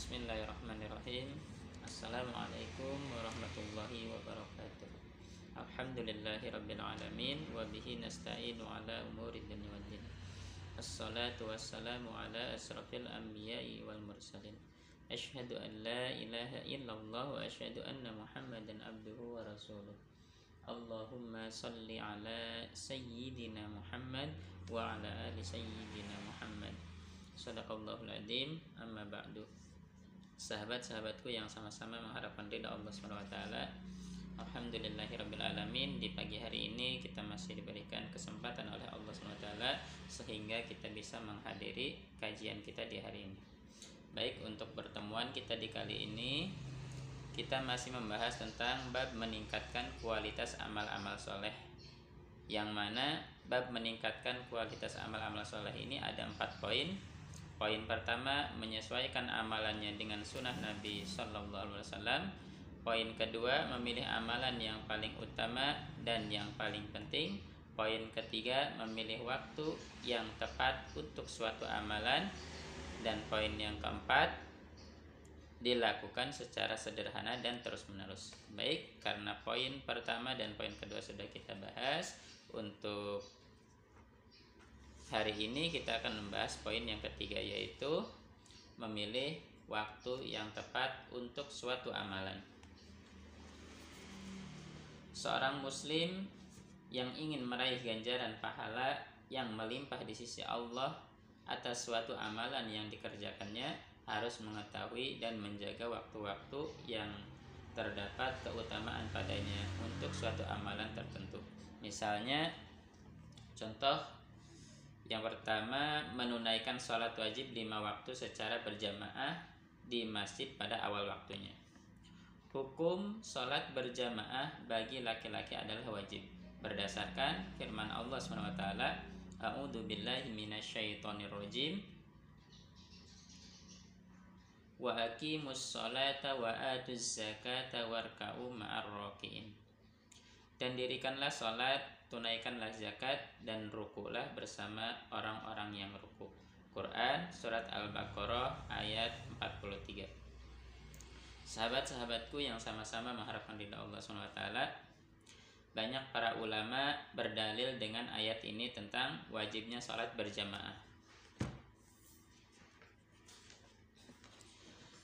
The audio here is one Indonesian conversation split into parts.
Bismillahirrahmanirrahim Assalamualaikum warahmatullahi wabarakatuh Alhamdulillahi rabbil alamin Wa bihi nasta'inu ala umuri dunia wal din Assalatu wassalamu ala asrafil anbiya'i wal mursalin Ashhadu an la ilaha illallah wa ashhadu anna muhammadan abduhu wa rasuluh Allahumma salli ala sayyidina Muhammad wa ala ali sayyidina Muhammad Sadaqallahul adim amma ba'du sahabat-sahabatku yang sama-sama mengharapkan ridha Allah SWT Alhamdulillahirrabbilalamin Di pagi hari ini kita masih diberikan kesempatan oleh Allah SWT Sehingga kita bisa menghadiri kajian kita di hari ini. Baik untuk pertemuan kita di kali ini Kita masih membahas tentang bab meningkatkan kualitas amal-amal soleh. Yang mana bab meningkatkan kualitas amal-amal soleh ini ada empat poin Poin pertama menyesuaikan amalannya dengan sunnah Nabi Shallallahu Alaihi Wasallam. Poin kedua memilih amalan yang paling utama dan yang paling penting. Poin ketiga memilih waktu yang tepat untuk suatu amalan. Dan poin yang keempat dilakukan secara sederhana dan terus menerus. Baik, karena poin pertama dan poin kedua sudah kita bahas untuk Hari ini kita akan membahas poin yang ketiga yaitu memilih waktu yang tepat untuk suatu amalan. Seorang muslim yang ingin meraih ganjaran pahala yang melimpah di sisi Allah atas suatu amalan yang dikerjakannya harus mengetahui dan menjaga waktu-waktu yang terdapat keutamaan padanya untuk suatu amalan tertentu. Misalnya contoh yang pertama, menunaikan sholat wajib lima waktu secara berjamaah di masjid pada awal waktunya. Hukum sholat berjamaah bagi laki-laki adalah wajib. Berdasarkan firman Allah SWT A'udhu billahi minasyaitonir Wa aqimus sholata wa atuz zakata warka'u ma'ar Dan dirikanlah sholat tunaikanlah zakat dan rukulah bersama orang-orang yang ruku. Quran surat Al-Baqarah ayat 43. Sahabat-sahabatku yang sama-sama mengharapkan ridha Allah SWT banyak para ulama berdalil dengan ayat ini tentang wajibnya sholat berjamaah.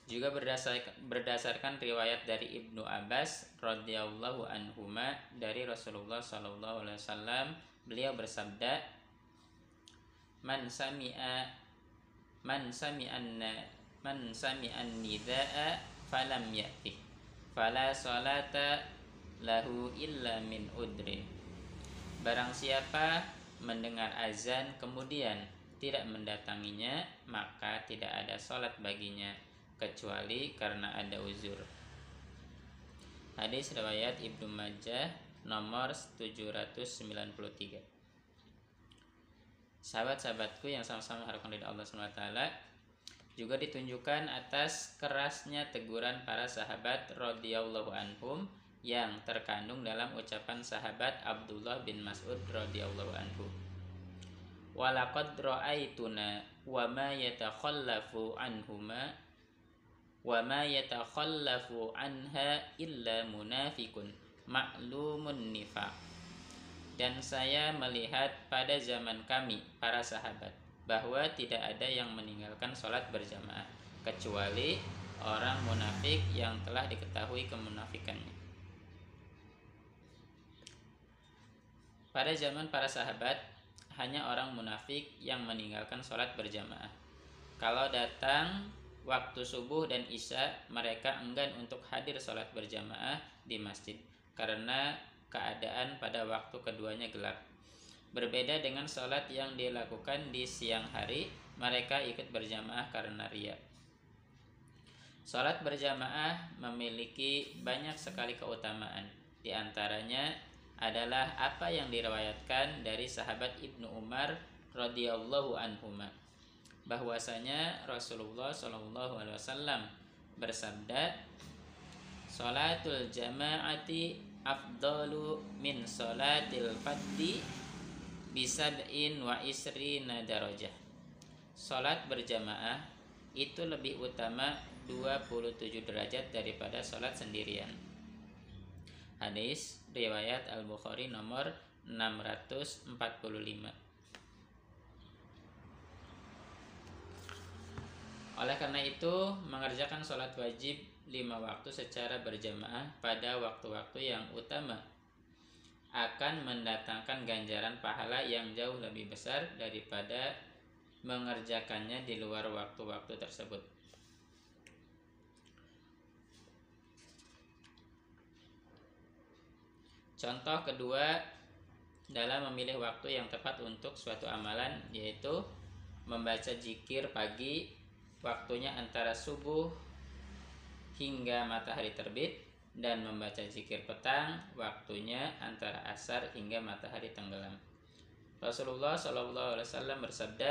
Juga berdasarkan, berdasarkan riwayat dari Ibnu Abbas radhiyallahu anhuma dari Rasulullah sallallahu alaihi wasallam beliau bersabda Man sami'a man sami'an man sami'an nidaa falam ya'ti fala salata lahu illa min udrin Barang siapa mendengar azan kemudian tidak mendatanginya maka tidak ada salat baginya kecuali karena ada uzur. Hadis riwayat Ibnu Majah nomor 793. Sahabat-sahabatku yang sama-sama harapkan dari Allah SWT juga ditunjukkan atas kerasnya teguran para sahabat radhiyallahu anhum yang terkandung dalam ucapan sahabat Abdullah bin Mas'ud radhiyallahu anhu. Walaqad ra'aituna wa ma yatakhallafu anhuma wa ma yatakhallafu anha illa munafikun. Ma'lumun dan saya melihat pada zaman kami para sahabat bahwa tidak ada yang meninggalkan sholat berjamaah kecuali orang munafik yang telah diketahui kemunafikannya. Pada zaman para sahabat hanya orang munafik yang meninggalkan sholat berjamaah. Kalau datang waktu subuh dan isya mereka enggan untuk hadir sholat berjamaah di masjid karena keadaan pada waktu keduanya gelap. Berbeda dengan sholat yang dilakukan di siang hari, mereka ikut berjamaah karena ria. Sholat berjamaah memiliki banyak sekali keutamaan. Di antaranya adalah apa yang diriwayatkan dari sahabat Ibnu Umar radhiyallahu anhumah bahwasanya Rasulullah Shallallahu Alaihi Wasallam bersabda Salatul jama'ati afdalu min salatil faddi bisab'in wa isrina darajah Salat berjamaah itu lebih utama 27 derajat daripada sholat sendirian. Hadis riwayat Al-Bukhari nomor 645. Oleh karena itu, mengerjakan sholat wajib lima waktu secara berjamaah pada waktu-waktu yang utama akan mendatangkan ganjaran pahala yang jauh lebih besar daripada mengerjakannya di luar waktu-waktu tersebut. Contoh kedua dalam memilih waktu yang tepat untuk suatu amalan yaitu membaca jikir pagi waktunya antara subuh hingga matahari terbit dan membaca zikir petang waktunya antara asar hingga matahari tenggelam. Rasulullah Shallallahu Alaihi Wasallam bersabda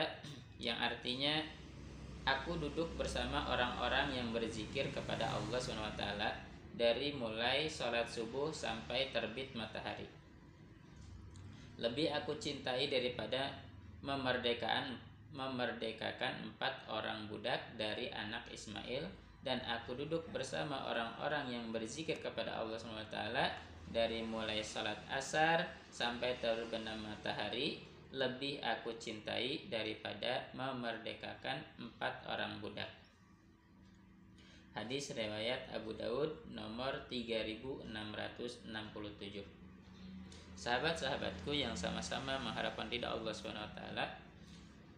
yang artinya aku duduk bersama orang-orang yang berzikir kepada Allah SWT dari mulai sholat subuh sampai terbit matahari. Lebih aku cintai daripada memerdekakan memerdekakan empat orang budak dari anak Ismail dan aku duduk bersama orang-orang yang berzikir kepada Allah SWT dari mulai salat asar sampai terbenam matahari lebih aku cintai daripada memerdekakan empat orang budak. Hadis riwayat Abu Daud nomor 3667. Sahabat-sahabatku yang sama-sama mengharapkan ridha Allah SWT,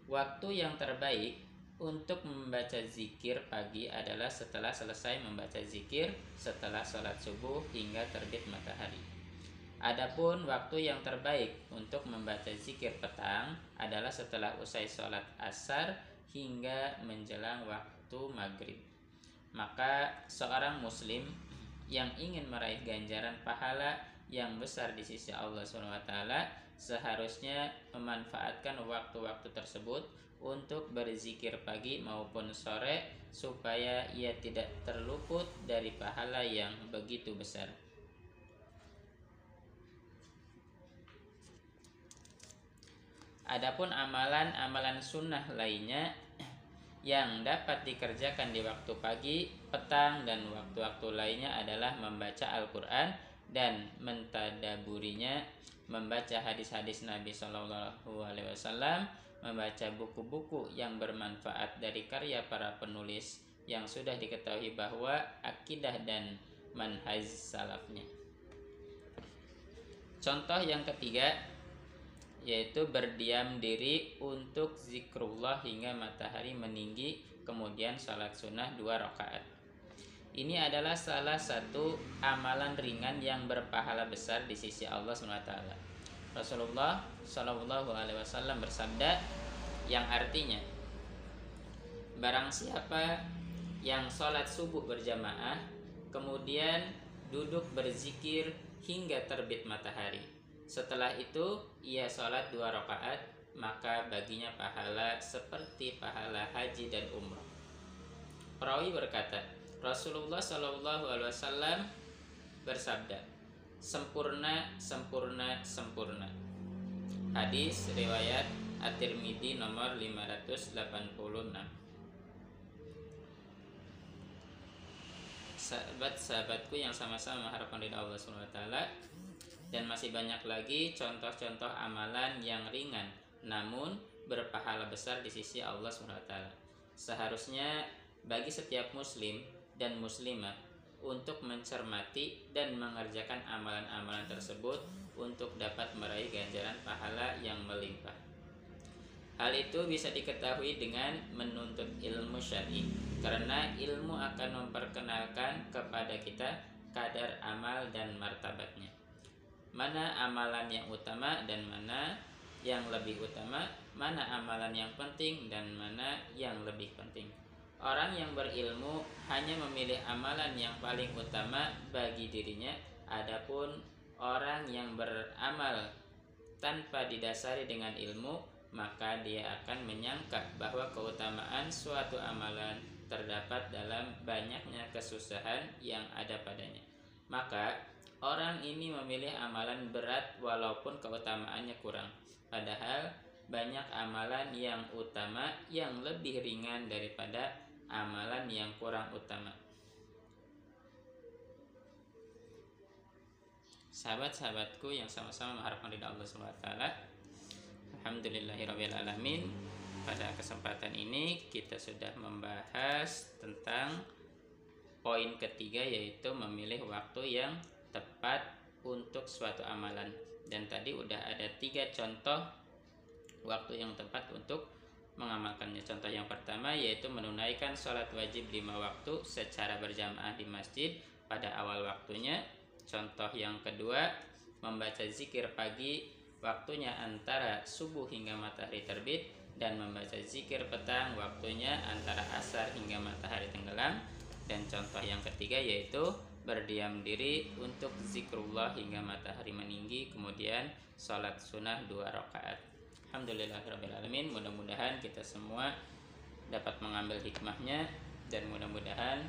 waktu yang terbaik untuk membaca zikir pagi adalah setelah selesai membaca zikir setelah sholat subuh hingga terbit matahari. Adapun waktu yang terbaik untuk membaca zikir petang adalah setelah usai sholat asar hingga menjelang waktu maghrib. Maka seorang muslim yang ingin meraih ganjaran pahala yang besar di sisi Allah SWT seharusnya memanfaatkan waktu-waktu tersebut untuk berzikir pagi maupun sore supaya ia tidak terluput dari pahala yang begitu besar. Adapun amalan-amalan sunnah lainnya yang dapat dikerjakan di waktu pagi, petang, dan waktu-waktu lainnya adalah membaca Al-Quran dan mentadaburinya, membaca hadis-hadis Nabi Shallallahu Alaihi Wasallam, membaca buku-buku yang bermanfaat dari karya para penulis yang sudah diketahui bahwa akidah dan manhaj salafnya. Contoh yang ketiga yaitu berdiam diri untuk zikrullah hingga matahari meninggi kemudian salat sunnah dua rakaat. Ini adalah salah satu amalan ringan yang berpahala besar di sisi Allah SWT. Rasulullah Shallallahu Alaihi Wasallam bersabda yang artinya barang siapa yang sholat subuh berjamaah kemudian duduk berzikir hingga terbit matahari setelah itu ia sholat dua rakaat maka baginya pahala seperti pahala haji dan umrah perawi berkata Rasulullah Shallallahu Alaihi Wasallam bersabda sempurna sempurna sempurna hadis riwayat At-Tirmidzi nomor 586 Sahabat-sahabatku yang sama-sama mengharapkan ridha Allah SWT dan masih banyak lagi contoh-contoh amalan yang ringan namun berpahala besar di sisi Allah SWT. Seharusnya bagi setiap muslim dan muslimah untuk mencermati dan mengerjakan amalan-amalan tersebut untuk dapat meraih ganjaran pahala yang melimpah. Hal itu bisa diketahui dengan menuntut ilmu syar'i karena ilmu akan memperkenalkan kepada kita kadar amal dan martabatnya. Mana amalan yang utama dan mana yang lebih utama, mana amalan yang penting dan mana yang lebih penting. Orang yang berilmu hanya memilih amalan yang paling utama bagi dirinya, adapun orang yang beramal tanpa didasari dengan ilmu, maka dia akan menyangka bahwa keutamaan suatu amalan terdapat dalam banyaknya kesusahan yang ada padanya. Maka orang ini memilih amalan berat walaupun keutamaannya kurang. Padahal banyak amalan yang utama yang lebih ringan daripada amalan yang kurang utama. Sahabat-sahabatku yang sama-sama mengharapkan ridha Allah SWT Alhamdulillahirrahmanirrahim Pada kesempatan ini kita sudah membahas tentang poin ketiga yaitu memilih waktu yang tepat untuk suatu amalan dan tadi udah ada tiga contoh waktu yang tepat untuk mengamalkannya. Contoh yang pertama yaitu menunaikan sholat wajib lima waktu secara berjamaah di masjid pada awal waktunya. Contoh yang kedua membaca zikir pagi waktunya antara subuh hingga matahari terbit dan membaca zikir petang waktunya antara asar hingga matahari tenggelam dan contoh yang ketiga yaitu berdiam diri untuk zikrullah hingga matahari meninggi kemudian sholat sunnah dua rakaat Alhamdulillahirrahmanirrahim Mudah-mudahan kita semua dapat mengambil hikmahnya Dan mudah-mudahan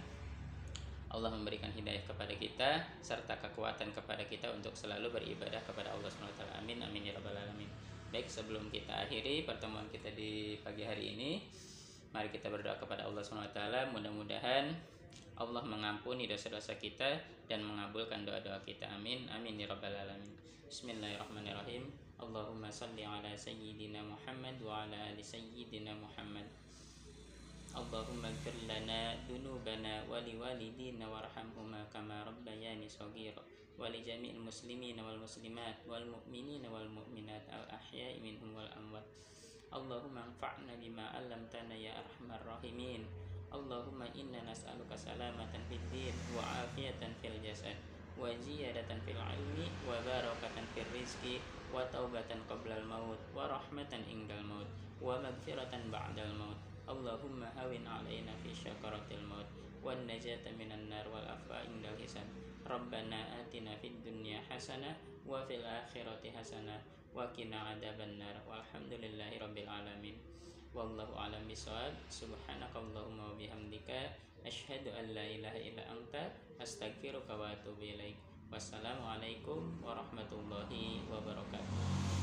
Allah memberikan hidayah kepada kita Serta kekuatan kepada kita untuk selalu beribadah kepada Allah SWT Amin, amin ya rabbal alamin Baik sebelum kita akhiri pertemuan kita di pagi hari ini Mari kita berdoa kepada Allah SWT Mudah-mudahan Allah mengampuni dosa-dosa kita dan mengabulkan doa-doa kita. Amin. Amin ya rabbal alamin. Bismillahirrahmanirrahim. Allahumma salli ala sayyidina Muhammad wa ala ali sayyidina Muhammad. Allahumma ighfir lana dunubana wa warhamhuma kama rabbayani shaghira wa li jami'il muslimina wal muslimat wal mu'minina wal al ahya'i minhum wal amwat. Allahumma anfa'na bima 'allamtana ya arhamar rahimin. Allahumma inna nas'aluka salamatan wa afiyatan fil jasad wa ziyadatan fil ilmi wa barakatan اللهم هون علينا في شكرة الموت والنجاة من النار والعفو عند الحساب ربنا آتنا في الدنيا حسنة وفي الآخرة حسنة وقنا عذاب النار. والحمد لله رب العالمين. والله أعلم بسؤال سبحانك اللهم وبحمدك أشهد أن لا إله إلا أنت أستغفرك وأتوب إليك. والسلام عليكم ورحمة الله وبركاته.